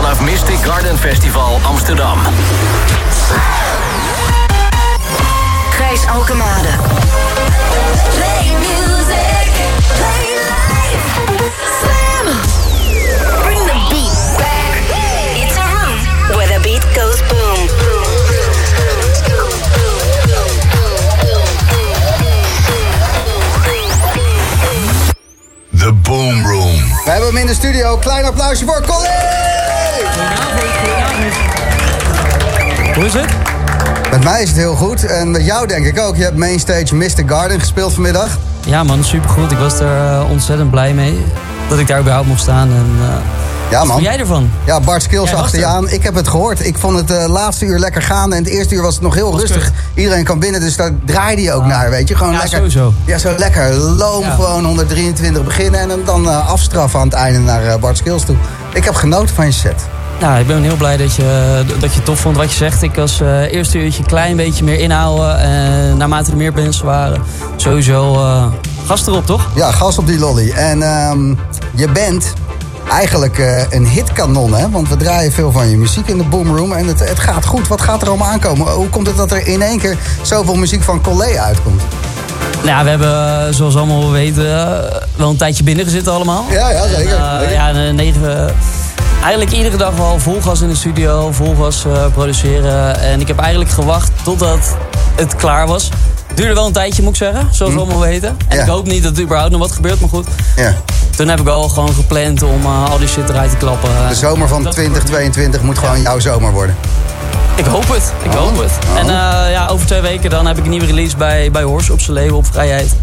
vanaf Mystic Garden Festival Amsterdam. Gijs Alkemade. Play music, play life. Slam. Bring the beat back. It's a room where the beat goes boom. The Boom Room. We hebben hem in de studio. Klein applausje voor Colin! Hoe is het? Met mij is het heel goed. En met jou denk ik ook. Je hebt Mainstage Mystic Garden gespeeld vanmiddag. Ja man, supergoed. Ik was er eh, ontzettend blij mee dat ik daar überhaupt mocht staan. En, eh, Ja, wat man. vond jij ervan? Ja, Bart Skills achter je aan. Ik heb het gehoord. Ik vond het eh, laatste uur lekker gaan. En het eerste uur was het nog heel rustig. Iedereen kwam binnen, dus daar draaide je ook naar, weet je. Gewoon Ah. Ja, lekker. sowieso. Ja, zo lekker. Loom Ja. gewoon 123 beginnen. En hem dan afstraffen aan het einde naar Bart Skills toe. Ik heb genoten van je set. Nou, ik ben heel blij dat je, dat je het tof vond wat je zegt. Ik was eh eerste uurtje een klein beetje meer inhouden. En naarmate er meer mensen waren, sowieso eh gas erop, toch? Ja, gas op die lolly. En ehm, je bent eigenlijk eh, een hitkanon, hè? Want we draaien veel van je muziek in de boomroom. En het, het gaat goed. Wat gaat er allemaal aankomen? Hoe komt het dat er in één keer zoveel muziek van Collé uitkomt? Nou, ja, we hebben, zoals allemaal weten, wel een tijdje binnen gezeten allemaal. Ja, ja, zeker. En, ja, en, negen, eigenlijk iedere dag wel vol gas in de studio, vol gas eh, produceren. En ik heb eigenlijk gewacht totdat het klaar was. Duurde wel een tijdje, moet ik zeggen, zoals we allemaal weten. En. Ja. ik hoop niet dat er überhaupt nog wat gebeurt, maar goed. Ja. Toen heb ik al gewoon gepland om eh, al die shit eruit te klappen. De zomer van Dat- 2022 moet gewoon jouw zomer worden. Ik hoop het, ik Oh. hoop het. Oh. En eh, ja, over twee weken dan heb ik een nieuwe release bij, bij Horse op zijn label op Vrijheid.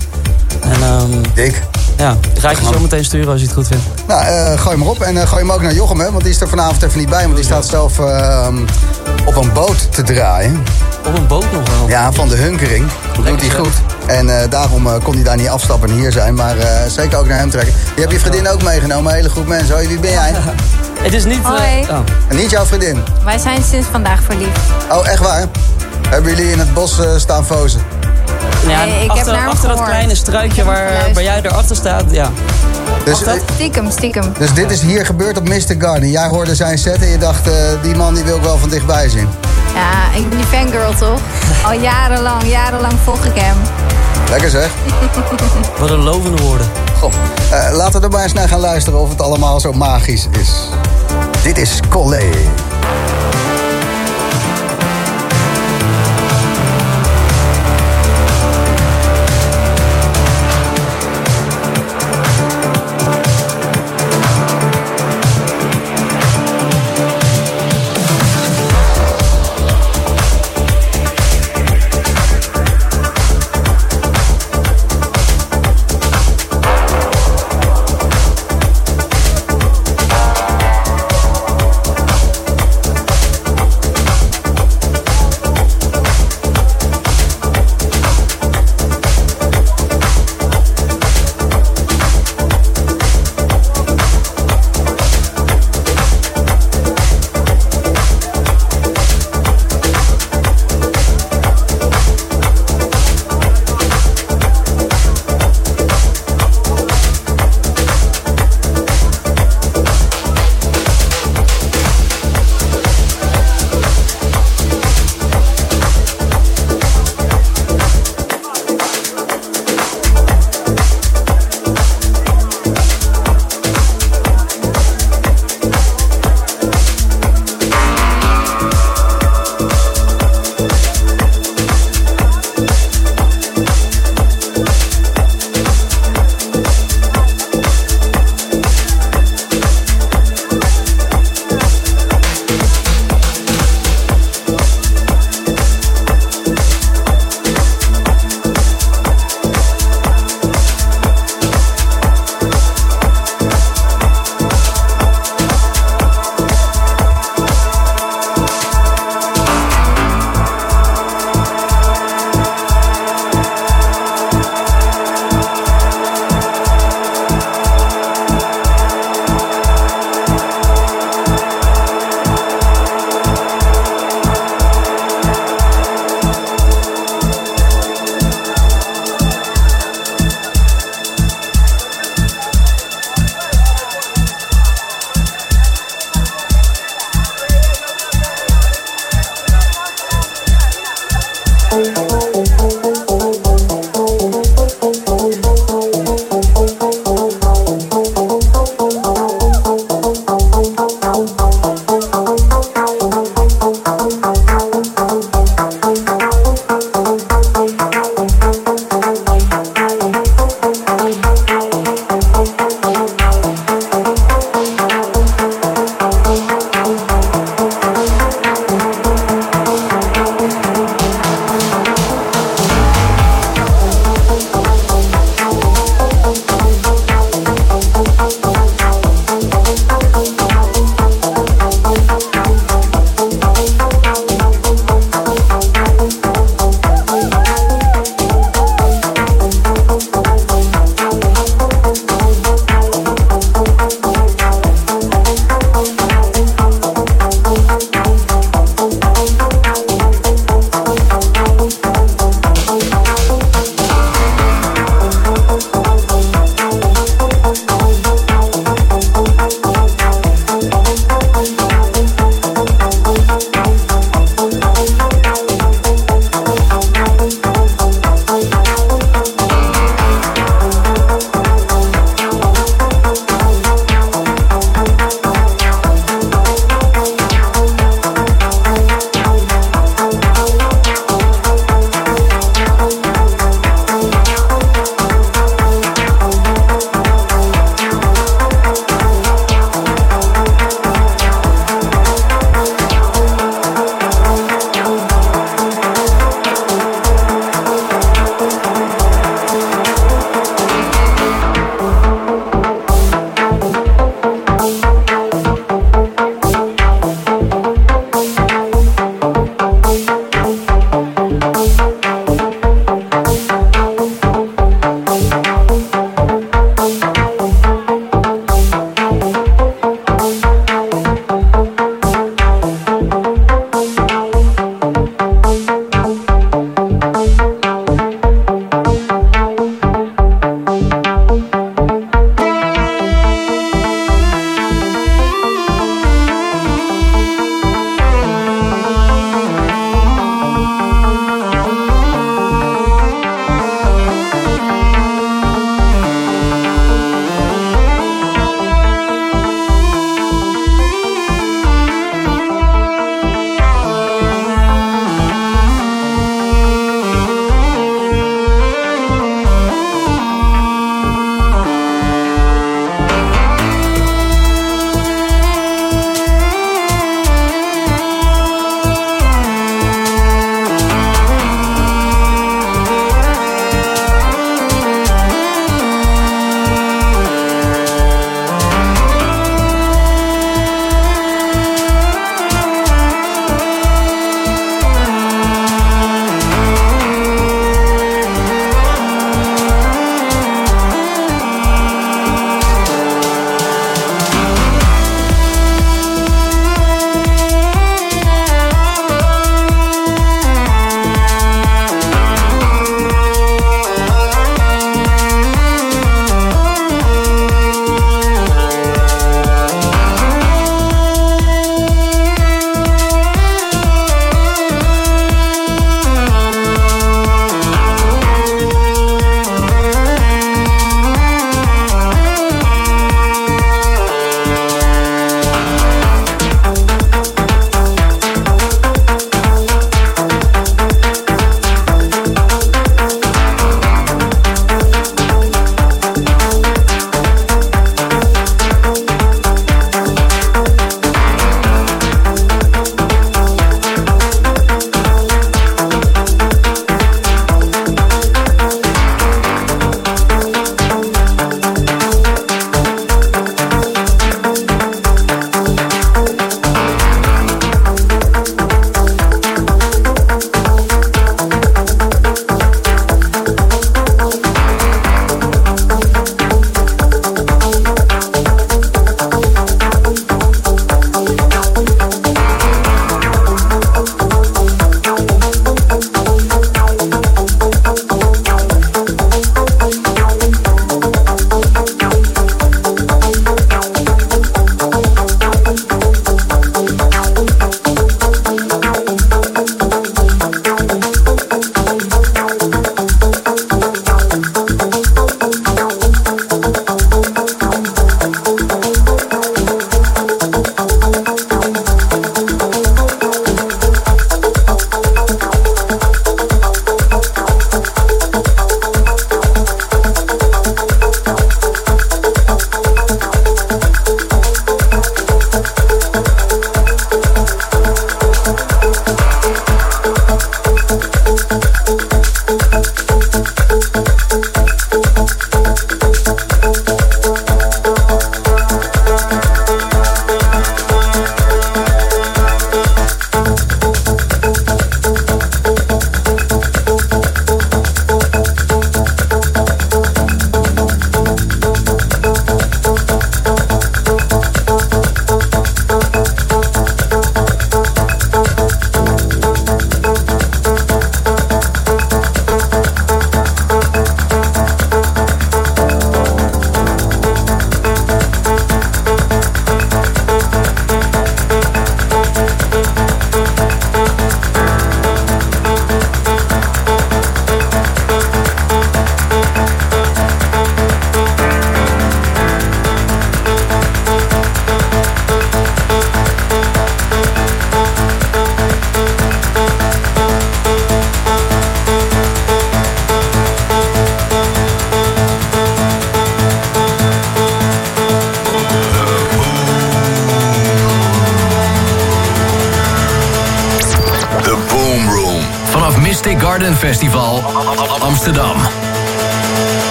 En ehm, Dik. Ja, ga ik je zo meteen sturen als je het goed vindt. Nou, eh, gooi hem op. En eh, gooi hem ook naar Jochem, hè? Want die is er vanavond even niet bij. Want die staat zelf eh, op een boot te draaien. Op een boot nog wel. Ja, van de Hunkering. Dat doet hij goed. En eh, daarom eh, kon hij daar niet afstappen en hier zijn. Maar eh, zeker ook naar hem trekken. Je hebt je vriendin ook meegenomen, een hele groep mensen. Hoi, wie ben jij? Het is niet... oh. En niet jouw vriendin. Wij zijn sinds vandaag verliefd. Oh, echt waar? Hebben jullie in het bos staan fozen? Ja, Nee, ik heb achter, naar hem achter dat kleine struikje heb waar, waar jij erachter staat, ja. Dus, eh, Stiekem, stiekem. dus dit is hier gebeurd op Mr. Garden. Jij hoorde zijn set en je dacht, eh, die man die wil ik wel van dichtbij zien. Ja, ik ben die fangirl toch? Al jarenlang, jarenlang volg ik hem. Lekker zeg. Wat een lovende woorden. Goh. Eh, laten we er maar eens naar gaan luisteren of het allemaal zo magisch is. Dit is Collé.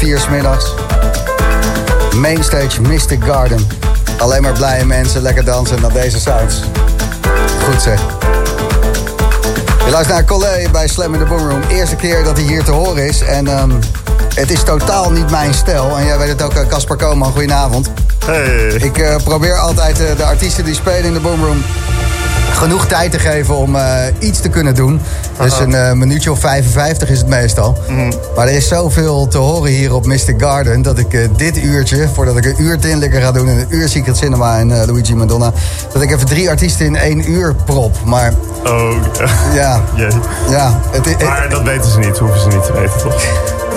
Vier 's middags. Mainstage Mystic Garden. Alleen maar blije mensen, lekker dansen naar deze sounds. Goed zeg. Je luistert naar Collé bij Slam in the Boomroom. Eerste keer dat hij hier te horen is. En ehm, het is totaal niet mijn stijl. En jij weet het ook, eh, Casper Koman. Goedenavond. Hey. Ik eh, probeer altijd eh, de artiesten die spelen in de Boomroom genoeg tijd te geven om iets te kunnen doen. Dus een eh, minuutje of 55 is het meestal. Maar er is zoveel te horen hier op Mystic Garden... dat ik eh, dit uurtje, voordat ik een uur Tinlikker ga doen... en een uur Secret Cinema en eh, Luigi Madonna... dat ik even drie artiesten in één uur prop. Maar Oh, ja, jee. ja het, het- Maar dat weten ze niet, hoeven ze niet te weten, toch?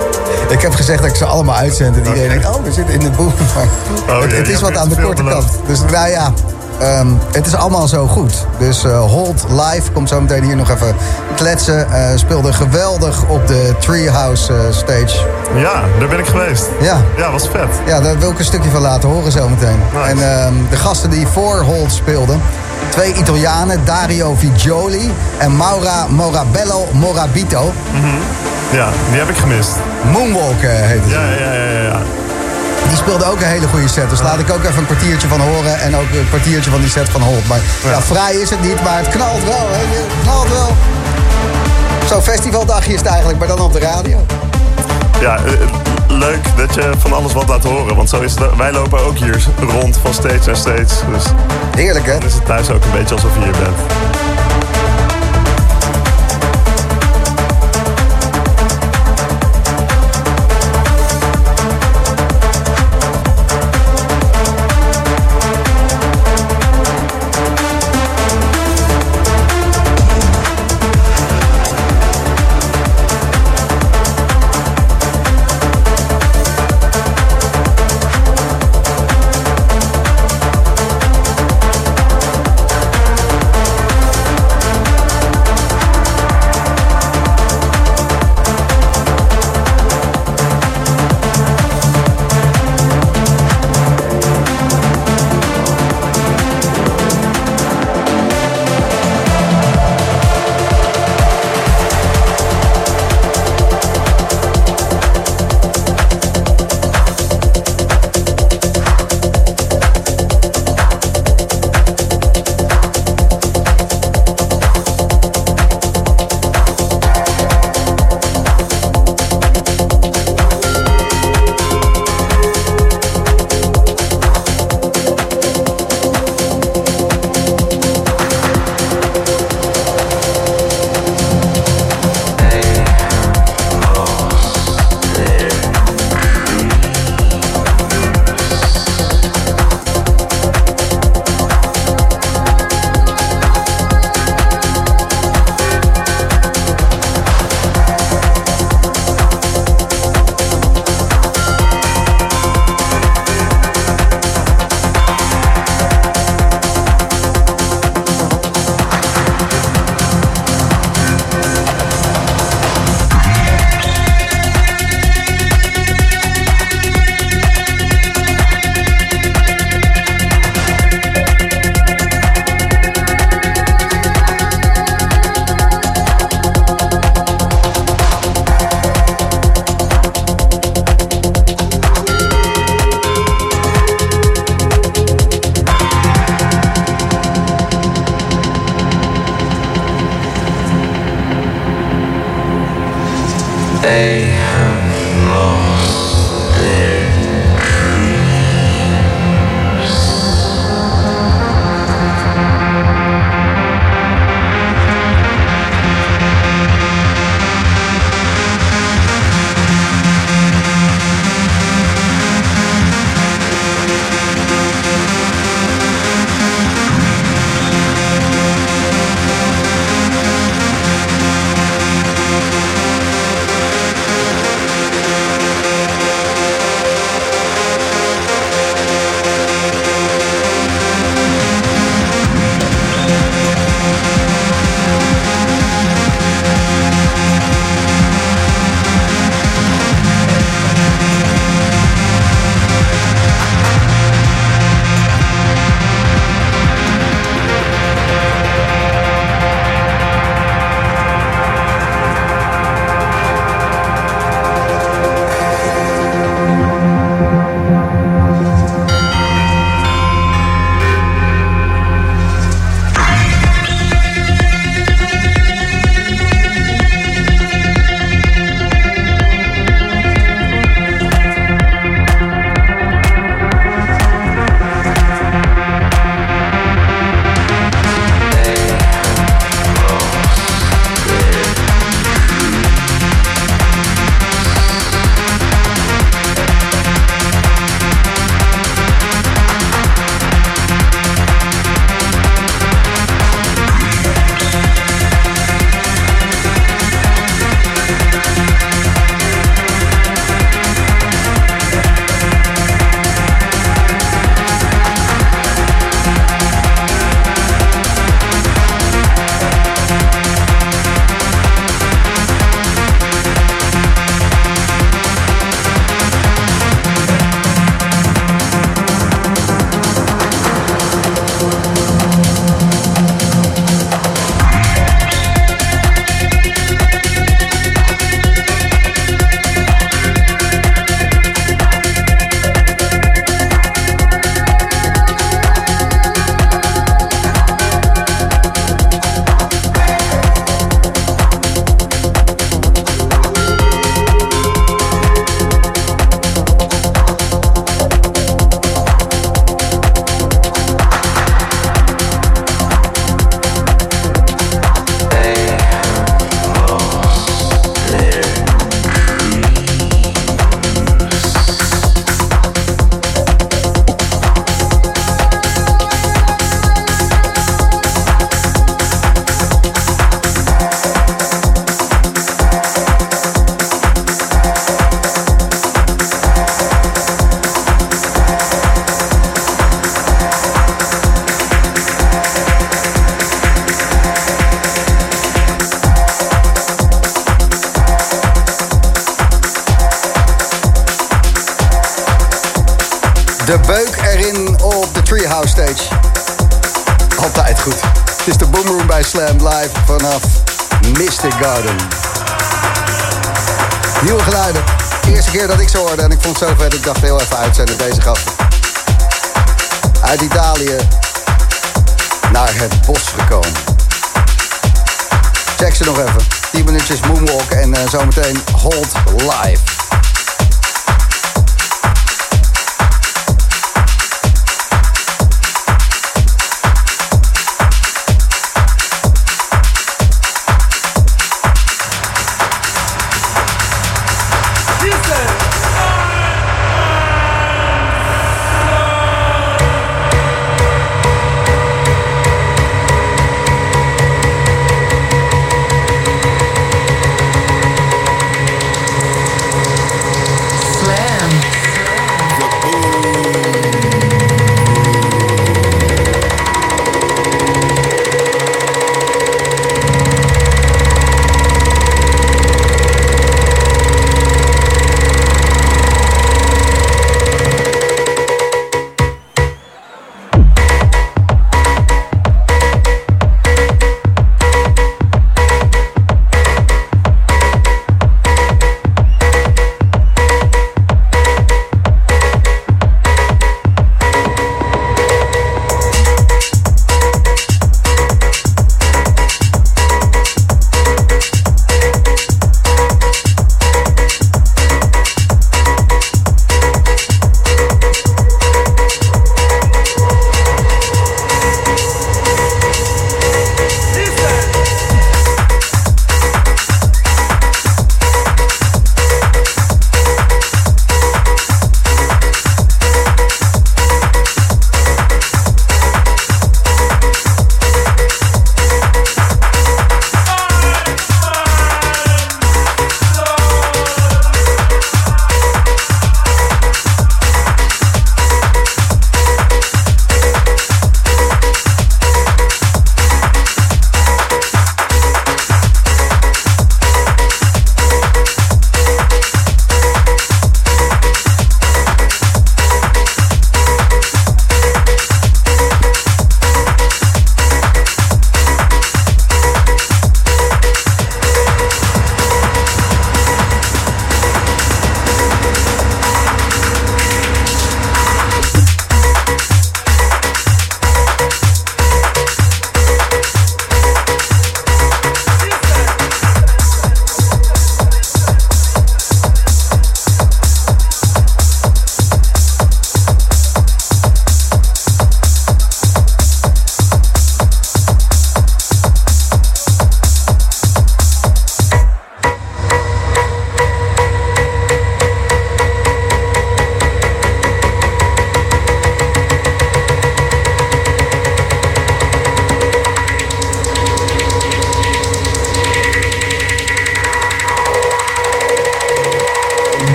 ik heb gezegd dat ik ze allemaal uitzend. En iedereen denkt, oh, we zitten in de. Maar Oh, het, ja, het is wat aan de korte beloofd. kant. Dus nou ja, ehm, het is allemaal zo goed. Dus eh, Hold Live komt zo meteen hier nog even kletsen. Eh, speelde geweldig op de Treehouse eh, stage. Ja, daar ben ik geweest. Ja. Ja, was vet. Ja, daar wil ik een stukje van laten horen zometeen. Nice. En ehm, de gasten die voor Hold speelden... twee Italianen, Dario Vigioli en Maura Morabello Morabito. Ja, die heb ik gemist. Moonwalk heet het. Ja, ja, ja, ja. Die speelde ook een hele goede set. Dus laat ik ook even een kwartiertje van horen. En ook een kwartiertje van die set van Holt. Maar ja, Ja. vrij is het niet, maar het knalt wel. Hè? Het knalt wel. Zo'n festivaldagje is het eigenlijk, maar dan op de radio. Ja, eh, leuk dat je van alles wat laat horen. Want zo is het, wij lopen ook hier rond van stage naar stage. Dus Heerlijk, hè? dan is het thuis ook een beetje alsof je hier bent. En ik vond het zo vet. Ik dacht heel even uitzenden deze gasten. Uit Italië naar het bos gekomen. Check ze nog even. 10 minuutjes moonwalk en eh, zometeen hold live.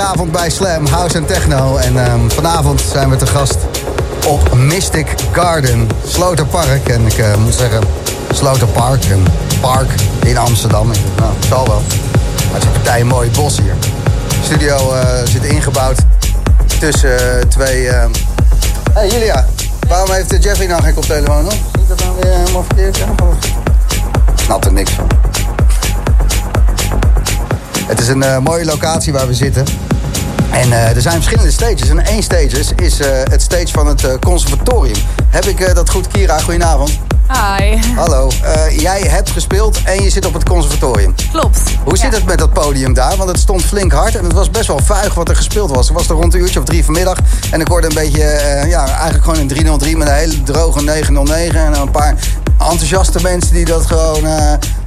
Zaterdagavond bij Slam, House en Techno. En ehm, vanavond zijn we te gast op Mystic Garden, Sloterpark. En ik eh, moet zeggen, Sloterpark, een park in Amsterdam. Nou, zal wel. Maar het is een partij een mooi bos hier. De studio eh, zit ingebouwd tussen eh, twee... eh, Hey Julia, waarom heeft Jeffrey nou geen koptelefoon op? Dat nou weer helemaal verkeerd? Ik snap er niks van. Het is een mooie locatie waar we zitten. En eh, er zijn verschillende stages. En één stage is, eh, het stage van het eh, conservatorium. Heb ik dat goed, Kira? Goedenavond. Hi. Hallo. Jij hebt gespeeld en je zit op het conservatorium. Klopt. Hoe zit Ja. het met dat podium daar? Want het stond flink hard en het was best wel vuig wat er gespeeld was. Het was er rond een uurtje of drie vanmiddag. En ik hoorde een beetje, ja, eigenlijk gewoon een 303 met een hele droge 909. En een paar enthousiaste mensen die dat gewoon,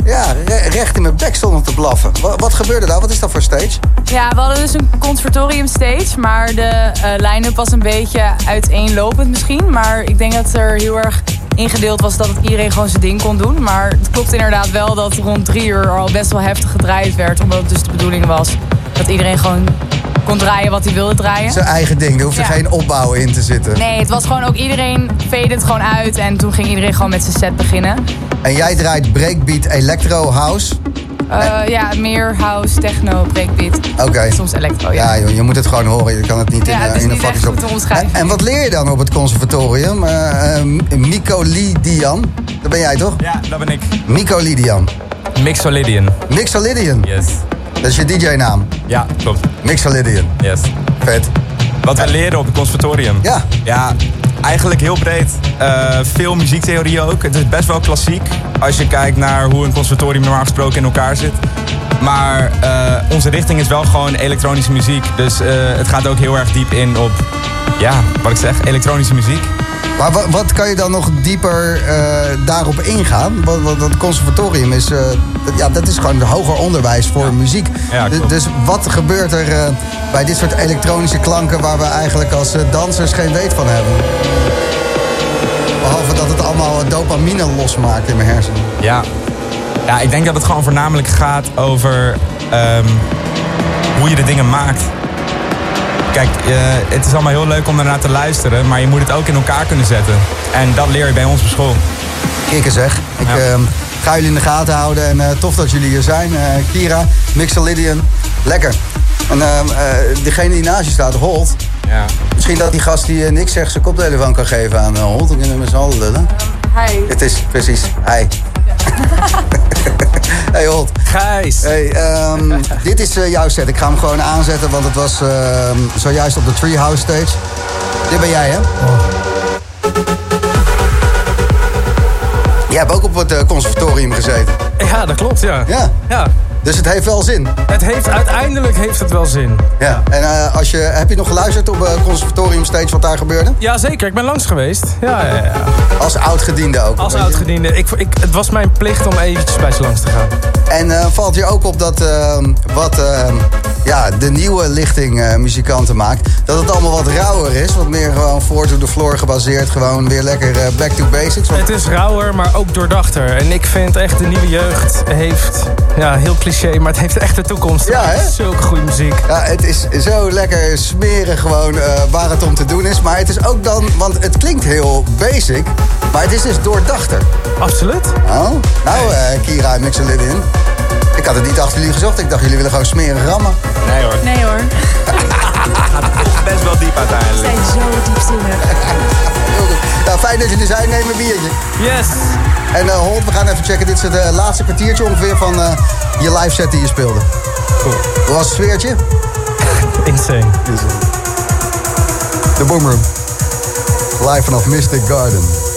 ja, re- recht in mijn bek stonden te blaffen. Wat, wat gebeurde daar? Wat is dat voor stage? Ja, we hadden dus een conservatorium stage, maar de eh, line-up was een beetje uiteenlopend misschien. Maar ik denk dat er heel erg ingedeeld was dat het iedereen gewoon zijn ding kon doen. Maar het klopt inderdaad wel dat rond drie uur al best wel heftig gedraaid werd. Omdat het dus de bedoeling was dat iedereen gewoon kon draaien wat hij wilde draaien. Zijn eigen ding, er hoeft Ja. geen opbouw in te zitten. Nee, het was gewoon ook iedereen fade het gewoon uit. En toen ging iedereen gewoon met zijn set beginnen. En jij draait breakbeat electro house. Eh, ja, meer house, techno, breakbeat. Oké. Soms electro, Ja, ja. joh, je moet het gewoon horen. Je kan het niet Ja, in, het eh, is in een niet vakje omschrijven. En, en wat leer je dan op het conservatorium? Eh eh, Miko Lidian, dat ben jij toch? Ja, dat ben ik. Miko Lidian. Mixolydian. Mixolydian, Yes. dat is je DJ-naam. Ja, klopt. Mixolydian, Yes. vet. Wat we leren op het conservatorium. Ja. Ja, eigenlijk heel breed. Eh, veel muziektheorie ook. Het is best wel klassiek als je kijkt naar hoe een conservatorium normaal gesproken in elkaar zit. Maar eh, onze richting is wel gewoon elektronische muziek. Dus eh, het gaat ook heel erg diep in op, ja, wat ik zeg, elektronische muziek. Maar wat, wat kan je dan nog dieper daarop ingaan? Want, dat conservatorium is, ja, dat is gewoon hoger onderwijs voor muziek. Ja, dus, dus wat gebeurt er eh, bij dit soort elektronische klanken... waar we eigenlijk als eh, dansers geen weet van hebben? Behalve dat het allemaal dopamine losmaakt in mijn hersenen. Ja. ja, ik denk dat het gewoon voornamelijk gaat over ehm, hoe je de dingen maakt. Kijk, eh, het is allemaal heel leuk om ernaar te luisteren, maar je moet het ook in elkaar kunnen zetten. En dat leer je bij ons op school. Kikken zeg. Ik Ja. Ga jullie in de gaten houden en eh, tof dat jullie hier zijn. Eh, Kira, Mixolydian, lekker. En ehm, eh, degene die naast je staat, Holt... Ja. Misschien dat die gast die niks zegt zijn koptelefoon kan geven aan uh, Holt. Dan kunnen we met z'n allen lullen. Hi. Het is precies hij. hey Holt. Gijs. Hey, ehm, dit is eh, jouw set. Ik ga hem gewoon aanzetten, want het was ehm, zojuist op de Treehouse stage. Dit ben jij, hè? Jij hebt ook op het eh, conservatorium gezeten. Ja, dat klopt, ja. Ja. ja. Dus het heeft wel zin. Het heeft, uiteindelijk heeft het wel zin. Ja. En eh, als je, heb je nog geluisterd op het conservatorium stage wat daar gebeurde? Ja, zeker. Ik ben langs geweest. Ja, ja, ja. Als oud-gediende ook. Als oudgediende. Ik, ik, het was mijn plicht om eventjes bij ze langs te gaan. En eh, valt je ook op dat ehm, wat ehm, ja, de nieuwe lichting muzikanten maakt... dat het allemaal wat rauwer is. Wat meer gewoon voor to the floor gebaseerd. Gewoon weer lekker back to basics. Het is rauwer, maar ook doordachter. En ik vind echt de nieuwe jeugd heeft... Ja, heel cliché, maar het heeft echt de toekomst. Ja, hè? Zulke goede muziek. Ja, het is zo lekker smeren gewoon eh, waar het om te doen is. Maar het is ook dan, want het klinkt heel basic, maar het is dus doordachter. Absoluut. Oh, nou eh, Kira en Mixolydian. Ik had het niet achter jullie gezocht. Ik dacht jullie willen gewoon smeren rammen. Nee hoor. Nee hoor. Best wel diep uiteindelijk. zo diepzinnig. Nou, fijn dat jullie er zijn. Neem een biertje. Yes. En eh Holt, we gaan even checken. Dit is het eh, laatste kwartiertje ongeveer van eh, je live set die je speelde. Cool. Hoe was het sfeertje? Insane. De Boomroom. Live vanaf Mystic Garden.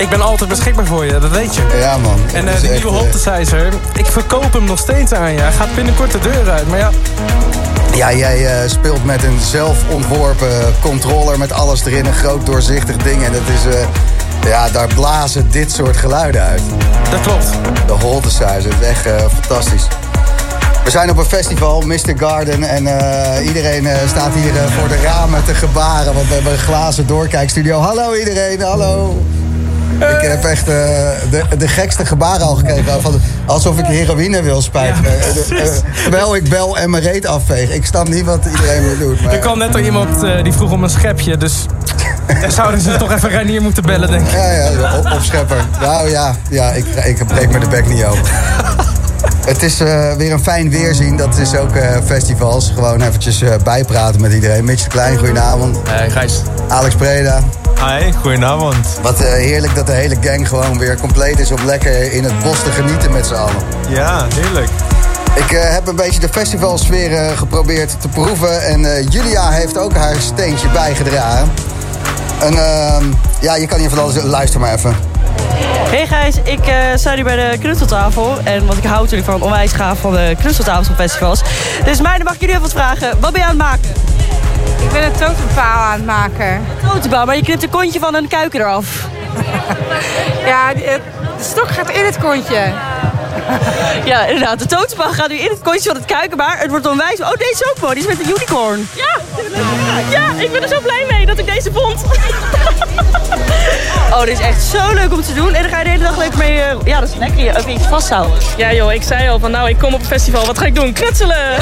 Ik ben altijd beschikbaar voor je, dat weet je. Ja, man. En eh, de nieuwe eh, Holtesizer, ik verkoop hem nog steeds aan je. Hij gaat binnenkort de deur uit, maar ja... Ja, jij eh, speelt met een zelfontworpen controller met alles erin. Een groot doorzichtig ding. En dat is... ja, daar blazen dit soort geluiden uit. Dat klopt. De Holtesizer, het is echt fantastisch. We zijn op een festival, Mr. Garden. En iedereen staat hier voor de ramen te gebaren. Want we hebben een glazen doorkijkstudio. Hallo iedereen, hallo. Ik heb echt eh, de, de gekste gebaren al gekregen. Van, alsof ik heroïne wil spuiten. Ja, Eh, de- eh, terwijl ik bel en mijn reet afveeg. Ik snap niet wat iedereen moet doen. Maar, Er kwam net al iemand eh, die vroeg om een schepje, dus... dan zouden ze toch even Reinier moeten bellen, denk ik. Ja, ja, op, opschepper. Nou ja, ja ik, ik breek me de bek niet open. Het is eh, weer een fijn weerzien. Dat is ook eh, festivals. Gewoon eventjes eh, bijpraten met iedereen. Mitch de Klein, goedenavond. Hey, Gijs. Alex Preda. Hi, goedenavond. Wat eh, heerlijk dat de hele gang gewoon weer compleet is... om lekker in het bos te genieten met z'n allen. Ja, heerlijk. Ik eh, heb een beetje de festivalsfeer eh, geprobeerd te proeven. En eh, Julia heeft ook haar steentje bijgedragen. En ehm, ja, je kan hier van alles... Luister maar even. Hey Gijs, ik eh sta nu bij de knutseltafel. En wat ik hou natuurlijk van onwijs gaaf van de knutseltafels op festivals. Dus mij mag ik jullie even wat vragen. Wat ben je aan het maken? Ik ben een totempaal aan het maken. Totempaal, maar je knipt een kontje van een kuiken eraf. Ja, de stok gaat in het kontje. Ja, inderdaad. De totempaal gaat nu in het kontje van het kuiken, maar het wordt onwijs... Oh, deze is ook mooi. Die is met een unicorn. Ja, ja, ik ben er zo blij mee dat ik deze vond. Oh, dit is echt zo leuk om te doen. En dan ga je de hele dag leuk mee... eh, ja, dat is lekker. Je even iets vasthouden. Ja joh, ik zei al van nou, ik kom op een festival. Wat ga ik doen? Knutselen!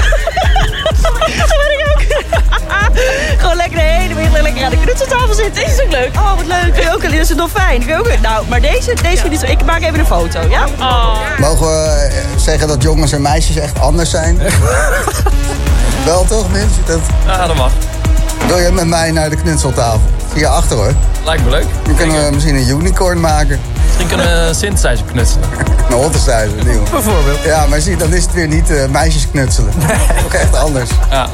Dat ben ik ook. Gewoon lekker de hele middag lekker aan de knutseltafel zitten. Is ook leuk. Oh, wat leuk. Kun je ook, dit is een dolfijn. Kun je ook, nou, maar deze, deze vind ik zo... Ik maak even een foto, ja? Oh. Mogen we eh, zeggen dat jongens en meisjes echt anders zijn? Wel toch, mensen? Dat... Ja, dat mag. Wil je met mij naar de knutseltafel? Hier achter hoor. Lijkt me leuk. Dan kunnen we misschien een unicorn maken. Misschien kunnen we een synthesizer knutselen. Een hottenstuizer, nieuw. Bijvoorbeeld. Ja, maar zie, dan is het weer niet eh, meisjes knutselen. Nee. Toch echt anders. Ja.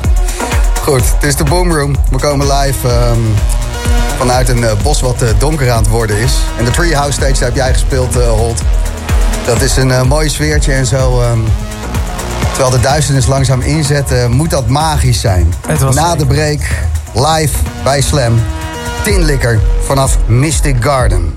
Goed, het is de Boomroom. We komen live ehm, vanuit een eh, bos wat eh, donker aan het worden is. En de Treehouse Stage, daar heb jij gespeeld, eh, Holt. Dat is een mooi sfeertje en zo. ehm, terwijl de duisternis langzaam inzet, eh, moet dat magisch zijn. Het was Na de break, live bij Slam. Tinlikker vanaf Mystic Garden.